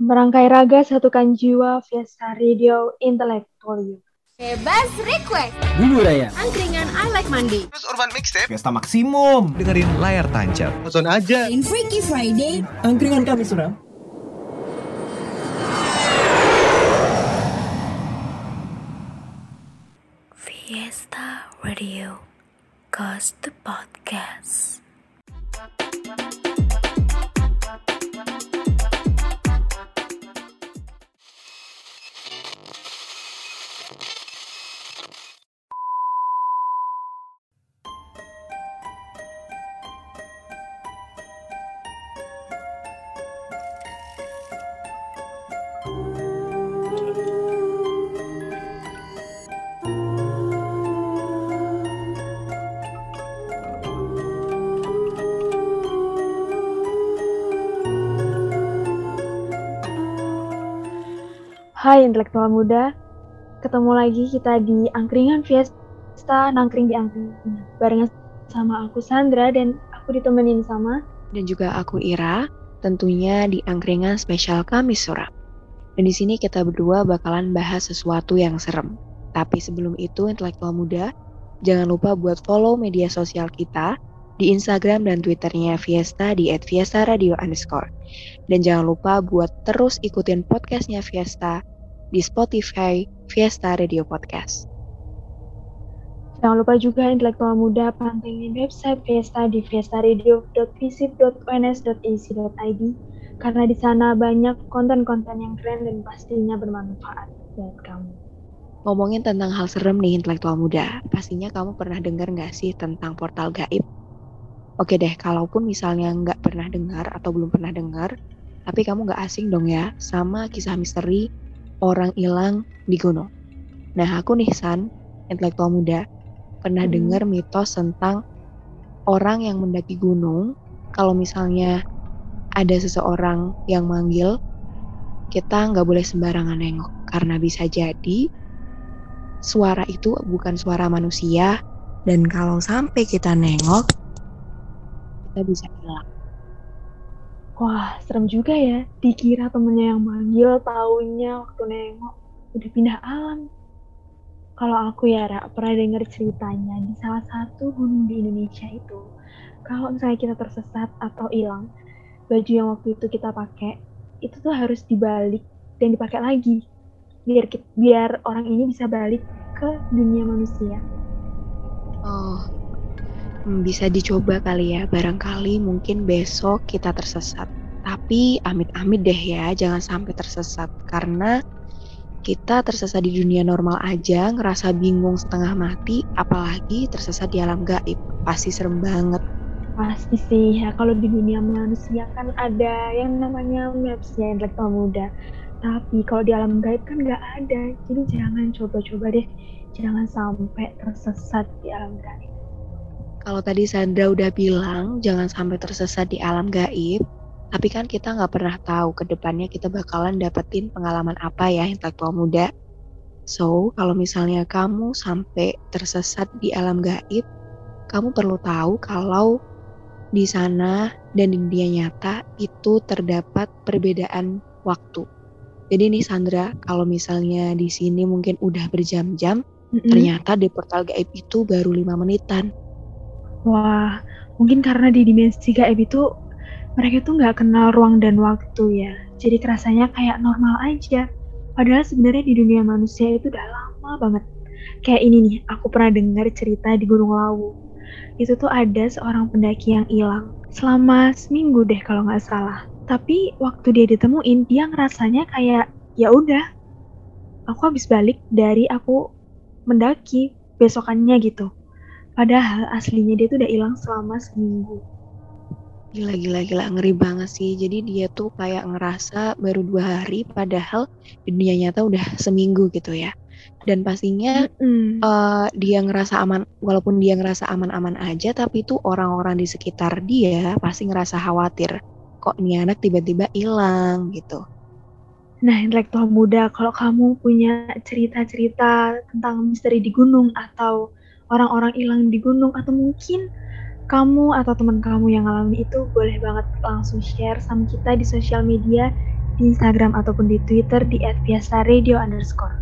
Merangkai raga satukan jiwa Fiesta Radio Intellectual Bebas request. Bumbu Raya. Angkringan I Like Mandi. Terus Urban Mixtape. Fiesta Maksimum. Dengerin layar tancap. Nonton aja. In Freaky Friday. Angkringan kami suram. Fiesta Radio Cause the Podcast Hai intelektual muda, ketemu lagi kita di Angkringan Fiesta, nangkring di Angkringan. Barengan sama aku Sandra dan aku ditemenin sama dan juga aku Ira, tentunya di angkringan spesial Kamis Suram. Dan di sini kita berdua bakalan bahas sesuatu yang serem. Tapi sebelum itu, intelektual muda, jangan lupa buat follow media sosial kita di Instagram dan Twitternya Fiesta di @fiesta_radio underscore. Dan jangan lupa buat terus ikutin podcastnya Fiesta di Spotify Fiesta Radio Podcast. Jangan lupa juga intelektual muda pantengin website Fiesta di fiestaradio.visip.uns.ac.id karena di sana banyak konten-konten yang keren dan pastinya bermanfaat buat kamu. Ngomongin tentang hal serem nih intelektual muda, pastinya kamu pernah dengar nggak sih tentang portal gaib? Oke deh, kalaupun misalnya nggak pernah dengar atau belum pernah dengar, tapi kamu nggak asing dong ya sama kisah misteri orang hilang di gunung. Nah aku nih San, intelektual muda, pernah Hmm. dengar mitos tentang orang yang mendaki gunung, kalau misalnya ada seseorang yang manggil, kita nggak boleh sembarangan nengok, karena bisa jadi suara itu bukan suara manusia, dan kalau sampai kita nengok, kita bisa hilang. Wah, serem juga ya. Dikira temennya yang manggil, taunya waktu nengok udah pindah alam. Kalau aku ya, Ra, pernah denger ceritanya di salah satu gunung di Indonesia itu. Kalau misalnya kita tersesat atau hilang, baju yang waktu itu kita pakai, itu tuh harus dibalik dan dipakai lagi. Biar biar orang ini bisa balik ke dunia manusia. Oh, bisa dicoba kali ya. Barangkali mungkin besok kita tersesat. Tapi amit-amit deh ya, jangan sampai tersesat. Karena kita tersesat di dunia normal aja, ngerasa bingung setengah mati, apalagi tersesat di alam gaib. Pasti serem banget. Pasti sih, ya kalau di dunia manusia kan ada yang namanya maps-nya intelektual muda. Tapi kalau di alam gaib kan nggak ada. Jadi jangan coba-coba deh, jangan sampai tersesat di alam gaib. Kalau tadi Sandra udah bilang, jangan sampai tersesat di alam gaib. Tapi kan kita nggak pernah tahu ke depannya kita bakalan dapetin pengalaman apa ya intelektual muda. So, kalau misalnya kamu sampai tersesat di alam gaib, kamu perlu tahu kalau di sana dan di dunia nyata itu terdapat perbedaan waktu. Jadi nih Sandra, kalau misalnya di sini mungkin udah berjam-jam, Mm-mm. ternyata di portal gaib itu baru lima menitan. Wah, mungkin karena di dimensi gaib itu mereka tuh nggak kenal ruang dan waktu ya. Jadi kerasanya kayak normal aja. Padahal sebenarnya di dunia manusia itu udah lama banget. Kayak ini nih, aku pernah dengar cerita di Gunung Lawu. Itu tuh ada seorang pendaki yang hilang selama seminggu deh kalau nggak salah. Tapi waktu dia ditemuin, dia ngerasanya kayak ya udah, aku habis balik dari aku mendaki besokannya gitu. Padahal aslinya dia tuh udah hilang selama seminggu. Gila, gila, gila. Ngeri banget sih. Jadi dia tuh kayak ngerasa baru dua hari, padahal di dunia nyata udah seminggu gitu ya. Dan pastinya Mm-mm. eh, dia ngerasa aman, walaupun dia ngerasa aman-aman aja, tapi itu orang-orang di sekitar dia pasti ngerasa khawatir. Kok ini anak tiba-tiba hilang gitu. Nah, intelektual muda, kalau kamu punya cerita-cerita tentang misteri di gunung atau orang-orang hilang di gunung atau mungkin kamu atau teman kamu yang ngalamin itu boleh banget langsung share sama kita di sosial media di Instagram ataupun di Twitter di @viasaradio underscore.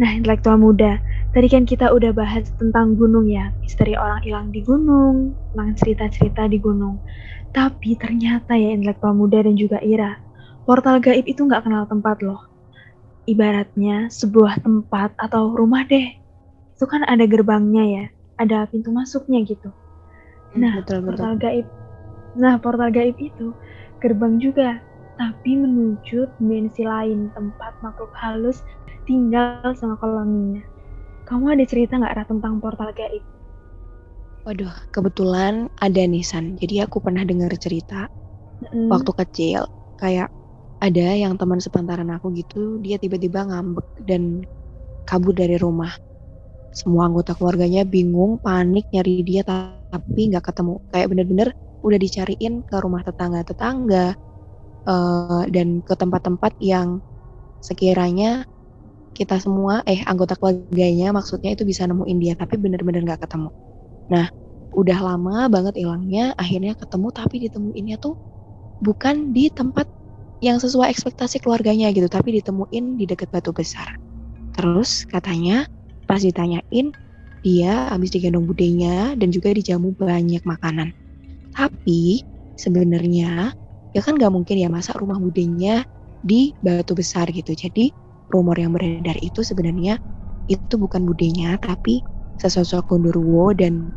Nah, intelektual muda, tadi kan kita udah bahas tentang gunung ya, misteri orang hilang di gunung, tentang cerita-cerita di gunung. Tapi ternyata ya intelektual muda dan juga Ira, portal gaib itu nggak kenal tempat loh. Ibaratnya sebuah tempat atau rumah deh, itu kan ada gerbangnya ya, ada pintu masuknya gitu. Nah, betul betul. portal gaib. Nah, portal gaib itu gerbang juga, tapi menuju dimensi lain, tempat makhluk halus tinggal sama koloninya. Kamu ada cerita nggak Ra tentang portal gaib? Waduh, kebetulan ada nih San. Jadi aku pernah dengar cerita Mm, waktu kecil kayak ada yang teman sepantaran aku gitu, dia tiba-tiba ngambek dan kabur dari rumah. Semua anggota keluarganya bingung, panik nyari dia tapi nggak ketemu. Kayak bener-bener udah dicariin ke rumah tetangga-tetangga eh, dan ke tempat-tempat yang sekiranya kita semua eh anggota keluarganya maksudnya itu bisa nemuin dia tapi bener-bener nggak ketemu. Nah, udah lama banget hilangnya, akhirnya ketemu tapi ditemuinnya tuh bukan di tempat yang sesuai ekspektasi keluarganya gitu, tapi ditemuin di dekat batu besar. Terus katanya pas ditanyain dia habis digendong budenya dan juga dijamu banyak makanan. Tapi sebenarnya ya kan nggak mungkin ya masa rumah budenya di batu besar gitu. Jadi rumor yang beredar itu sebenarnya itu bukan budenya tapi sesosok gondoruo dan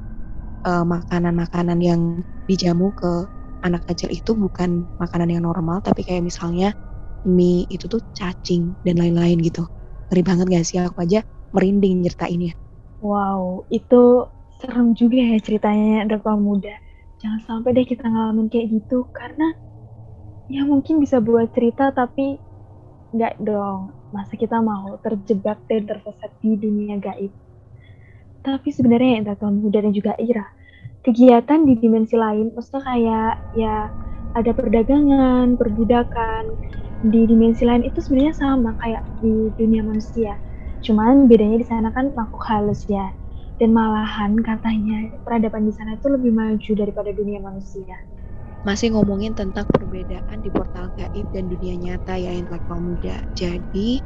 eh, makanan-makanan yang dijamu ke anak kecil itu bukan makanan yang normal tapi kayak misalnya mie itu tuh cacing dan lain-lain gitu. Ngeri banget gak sih aku aja merinding nyertainnya. Wow, itu serem juga ya ceritanya dokter muda. Jangan sampai deh kita ngalamin kayak gitu karena ya mungkin bisa buat cerita tapi nggak dong. Masa kita mau terjebak dan tersesat di dunia gaib. Tapi sebenarnya intelektual muda dan juga Ira, kegiatan di dimensi lain, maksudnya kayak ya ada perdagangan, perbudakan di dimensi lain itu sebenarnya sama kayak di dunia manusia. Cuman bedanya di sana kan makhluk halus ya. Dan malahan katanya peradaban di sana itu lebih maju daripada dunia manusia. Masih ngomongin tentang perbedaan di portal gaib dan dunia nyata ya intelektual muda. Jadi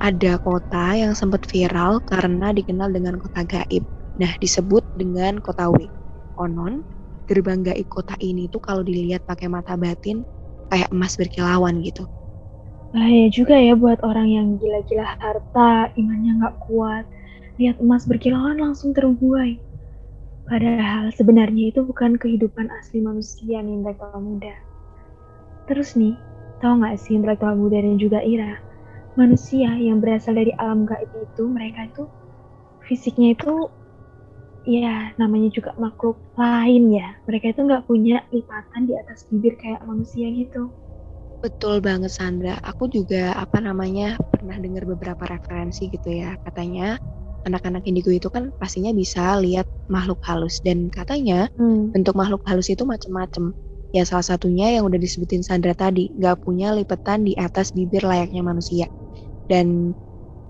ada kota yang sempat viral karena dikenal dengan kota gaib. Nah, disebut dengan kota W. Konon, gerbang gaib kota ini tuh kalau dilihat pakai mata batin kayak emas berkilauan gitu. Bahaya juga ya buat orang yang gila-gila harta, imannya nggak kuat. Lihat emas berkilauan langsung terbuai. Padahal sebenarnya itu bukan kehidupan asli manusia nih intelektual muda. Terus nih, tahu nggak sih intelektual muda dan juga Ira, manusia yang berasal dari alam gaib itu mereka itu fisiknya itu ya namanya juga makhluk lain ya. Mereka itu nggak punya lipatan di atas bibir kayak manusia gitu. Betul banget Sandra. Aku juga apa namanya pernah dengar beberapa referensi gitu ya. Katanya anak-anak indigo itu kan pastinya bisa lihat makhluk halus dan katanya Hmm. bentuk makhluk halus itu macem-macem. Ya salah satunya yang udah disebutin Sandra tadi, nggak punya lipatan di atas bibir layaknya manusia. Dan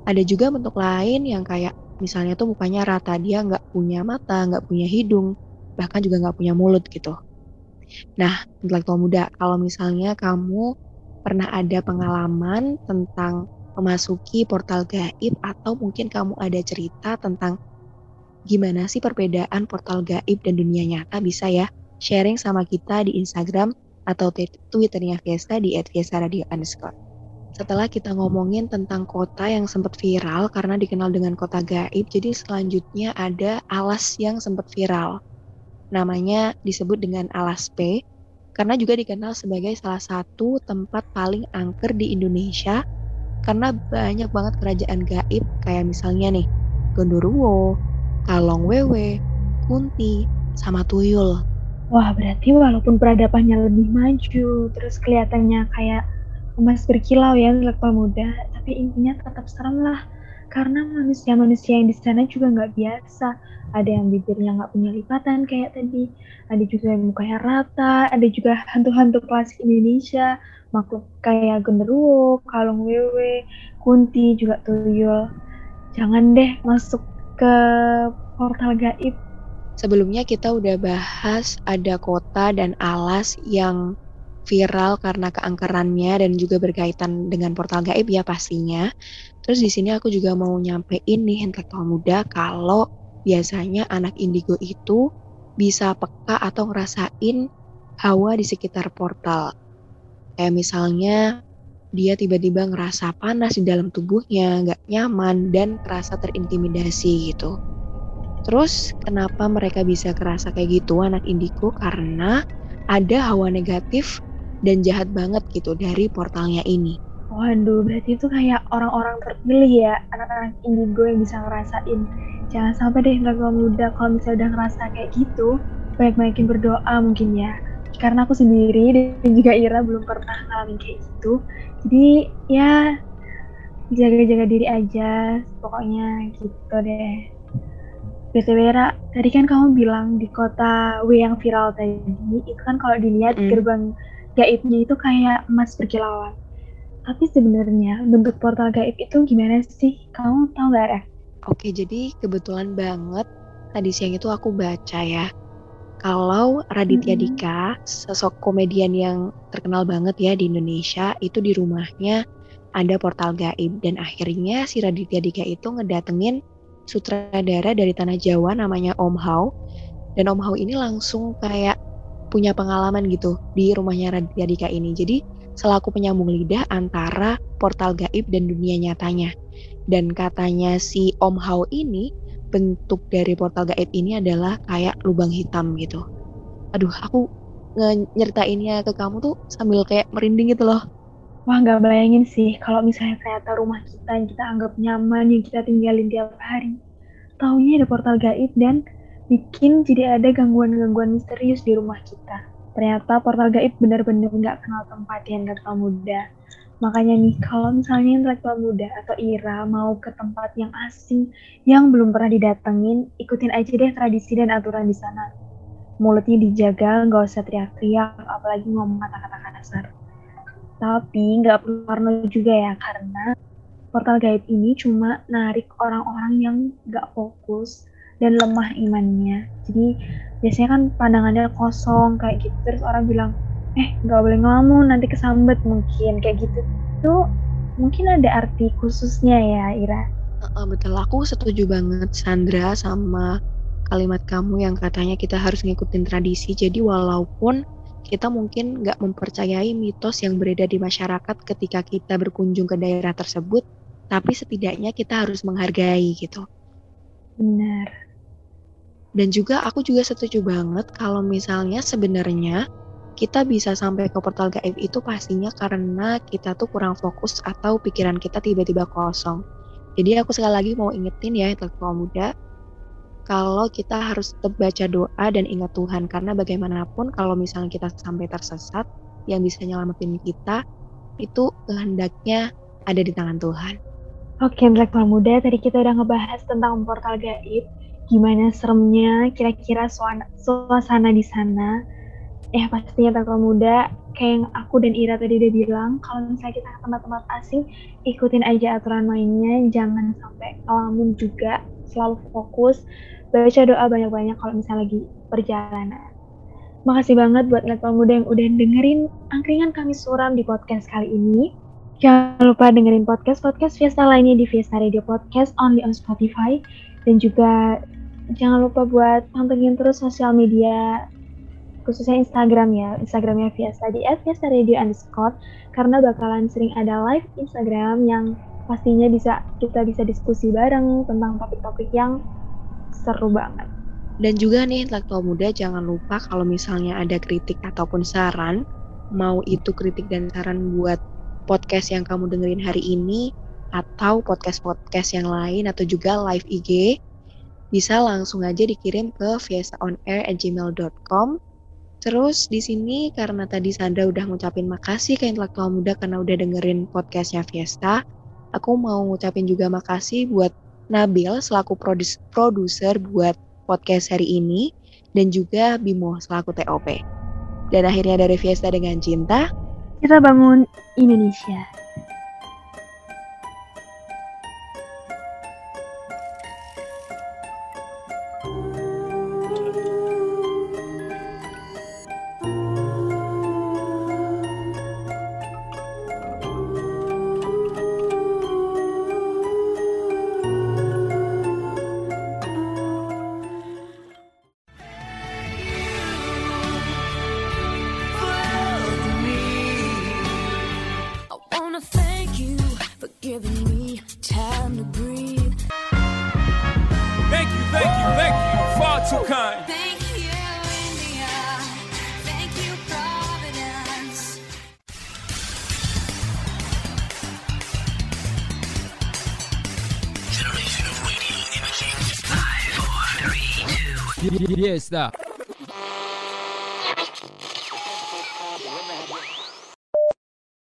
ada juga bentuk lain yang kayak misalnya tuh mukanya rata, dia nggak punya mata, nggak punya hidung, bahkan juga nggak punya mulut gitu. Nah, intelektual muda, kalau misalnya kamu pernah ada pengalaman tentang memasuki portal gaib atau mungkin kamu ada cerita tentang gimana sih perbedaan portal gaib dan dunia nyata bisa ya sharing sama kita di Instagram atau Twitternya Fiesta di @fiesta_radio underscore. Setelah kita ngomongin tentang kota yang sempat viral karena dikenal dengan kota gaib, jadi selanjutnya ada alas yang sempat viral. Namanya disebut dengan alas P karena juga dikenal sebagai salah satu tempat paling angker di Indonesia karena banyak banget kerajaan gaib kayak misalnya nih Gondoruo, Kalong Wewe, Kunti, sama Tuyul. Wah, berarti walaupun peradabannya lebih maju, terus kelihatannya kayak emas berkilau ya intelektual muda, tapi intinya tetap serem lah. Karena manusia-manusia yang di sana juga nggak biasa. Ada yang bibirnya nggak punya lipatan kayak tadi, ada juga yang mukanya rata, ada juga hantu-hantu klasik Indonesia, makhluk kayak genderuwo, kalung wewe, kunti, juga tuyul. Jangan deh masuk ke portal gaib Sebelumnya kita udah bahas ada kota dan alas yang viral karena keangkerannya dan juga berkaitan dengan portal gaib ya pastinya. Terus di sini aku juga mau nyampein nih intelektual muda kalau biasanya anak indigo itu bisa peka atau ngerasain hawa di sekitar portal. Kayak misalnya dia tiba-tiba ngerasa panas di dalam tubuhnya, nggak nyaman, dan kerasa terintimidasi gitu. Terus kenapa mereka bisa kerasa kayak gitu anak indigo? Karena ada hawa negatif dan jahat banget gitu dari portalnya ini. Waduh, berarti itu kayak orang-orang terpilih ya, anak-anak indigo yang bisa ngerasain. Jangan sampai deh intelektual muda kalau misalnya udah ngerasa kayak gitu, banyak-banyakin berdoa mungkin ya. Karena aku sendiri dan juga Ira belum pernah ngalamin kayak gitu. Jadi ya jaga-jaga diri aja, pokoknya gitu deh. BTW Ra, tadi kan kamu bilang di kota W yang viral tadi, itu kan kalau dilihat Mm. gerbang gaibnya itu kayak emas berkilauan. Tapi sebenarnya bentuk portal gaib itu gimana sih? Kamu tahu nggak, Ra? Oke, jadi kebetulan banget tadi siang itu aku baca ya. Kalau Raditya. Dika, sosok komedian yang terkenal banget ya di Indonesia, itu di rumahnya ada portal gaib dan akhirnya si Raditya Dika itu ngedatengin sutradara dari tanah Jawa namanya Om Hao dan Om Hao ini langsung kayak punya pengalaman gitu di rumahnya Raditya Dika ini. Jadi selaku penyambung lidah antara portal gaib dan dunia nyatanya. Dan katanya si Om Hao ini bentuk dari portal gaib ini adalah kayak lubang hitam gitu. Aduh, aku nyeritainnya ke kamu tuh sambil kayak merinding gitu loh. Wah, nggak bayangin sih kalau misalnya ternyata rumah kita yang kita anggap nyaman, yang kita tinggalin tiap hari. Taunya ada portal gaib dan bikin jadi ada gangguan-gangguan misterius di rumah kita. Ternyata portal gaib benar-benar nggak kenal tempat ya intelektual muda. Makanya nih, kalau misalnya intelektual muda atau Ira mau ke tempat yang asing, yang belum pernah didatengin, ikutin aja deh tradisi dan aturan di sana. Mulutnya dijaga, nggak usah teriak-teriak, apalagi ngomong kata-kata kasar. Tapi nggak perlu parno juga ya, karena portal gaib ini cuma narik orang-orang yang nggak fokus dan lemah imannya. Jadi biasanya kan pandangannya kosong kayak gitu, terus orang bilang, eh nggak boleh ngelamun, nanti kesambet mungkin kayak gitu. Itu mungkin ada arti khususnya ya, Ira. Betul, aku setuju banget Sandra sama kalimat kamu yang katanya kita harus ngikutin tradisi. Jadi walaupun kita mungkin nggak mempercayai mitos yang beredar di masyarakat ketika kita berkunjung ke daerah tersebut, tapi setidaknya kita harus menghargai gitu. Benar. Dan juga aku juga setuju banget kalau misalnya sebenarnya kita bisa sampai ke portal gaib itu pastinya karena kita tuh kurang fokus atau pikiran kita tiba-tiba kosong. Jadi aku sekali lagi mau ingetin ya intelektual muda, kalau kita harus tetap baca doa dan ingat Tuhan karena bagaimanapun kalau misalnya kita sampai tersesat, yang bisa nyelamatin kita itu kehendaknya ada di tangan Tuhan. Oke, intelektual muda, tadi kita udah ngebahas tentang portal gaib, gimana seremnya, kira-kira suasana di sana. Eh, pastinya intelektual muda, kayak yang aku dan Ira tadi udah bilang, kalau misalnya kita ke tempat-tempat asing, ikutin aja aturan mainnya, jangan sampai ngelamun juga, selalu fokus, baca doa banyak-banyak kalau misalnya lagi perjalanan. Makasih banget buat intelektual muda yang udah dengerin angkringan kami suram di podcast kali ini. Jangan lupa dengerin podcast-podcast Fiesta lainnya di Fiesta Radio Podcast only on Spotify. Dan juga jangan lupa buat pantengin terus sosial media khususnya Instagram ya. Instagramnya Fiesta di @fiesta radio underscore karena bakalan sering ada live Instagram yang pastinya bisa kita bisa diskusi bareng tentang topik-topik yang seru banget. Dan juga nih intelektual muda jangan lupa kalau misalnya ada kritik ataupun saran, mau itu kritik dan saran buat podcast yang kamu dengerin hari ini atau podcast-podcast yang lain atau juga live IG, bisa langsung aja dikirim ke fiestaonair@gmail.com. Terus di sini karena tadi Sandra udah ngucapin makasih ke intelektual muda karena udah dengerin podcastnya Fiesta, aku mau ngucapin juga makasih buat Nabil selaku produs- produser buat podcast hari ini dan juga Bimo selaku TOP. Dan akhirnya dari Fiesta dengan cinta, Kita bangun Indonesia. wanna thank you for giving me time to breathe. Thank you, thank you, thank you. Far too kind. Thank you, India. Thank you, Providence. Generation of radio imaging. Five, four, three, two. Yes, that.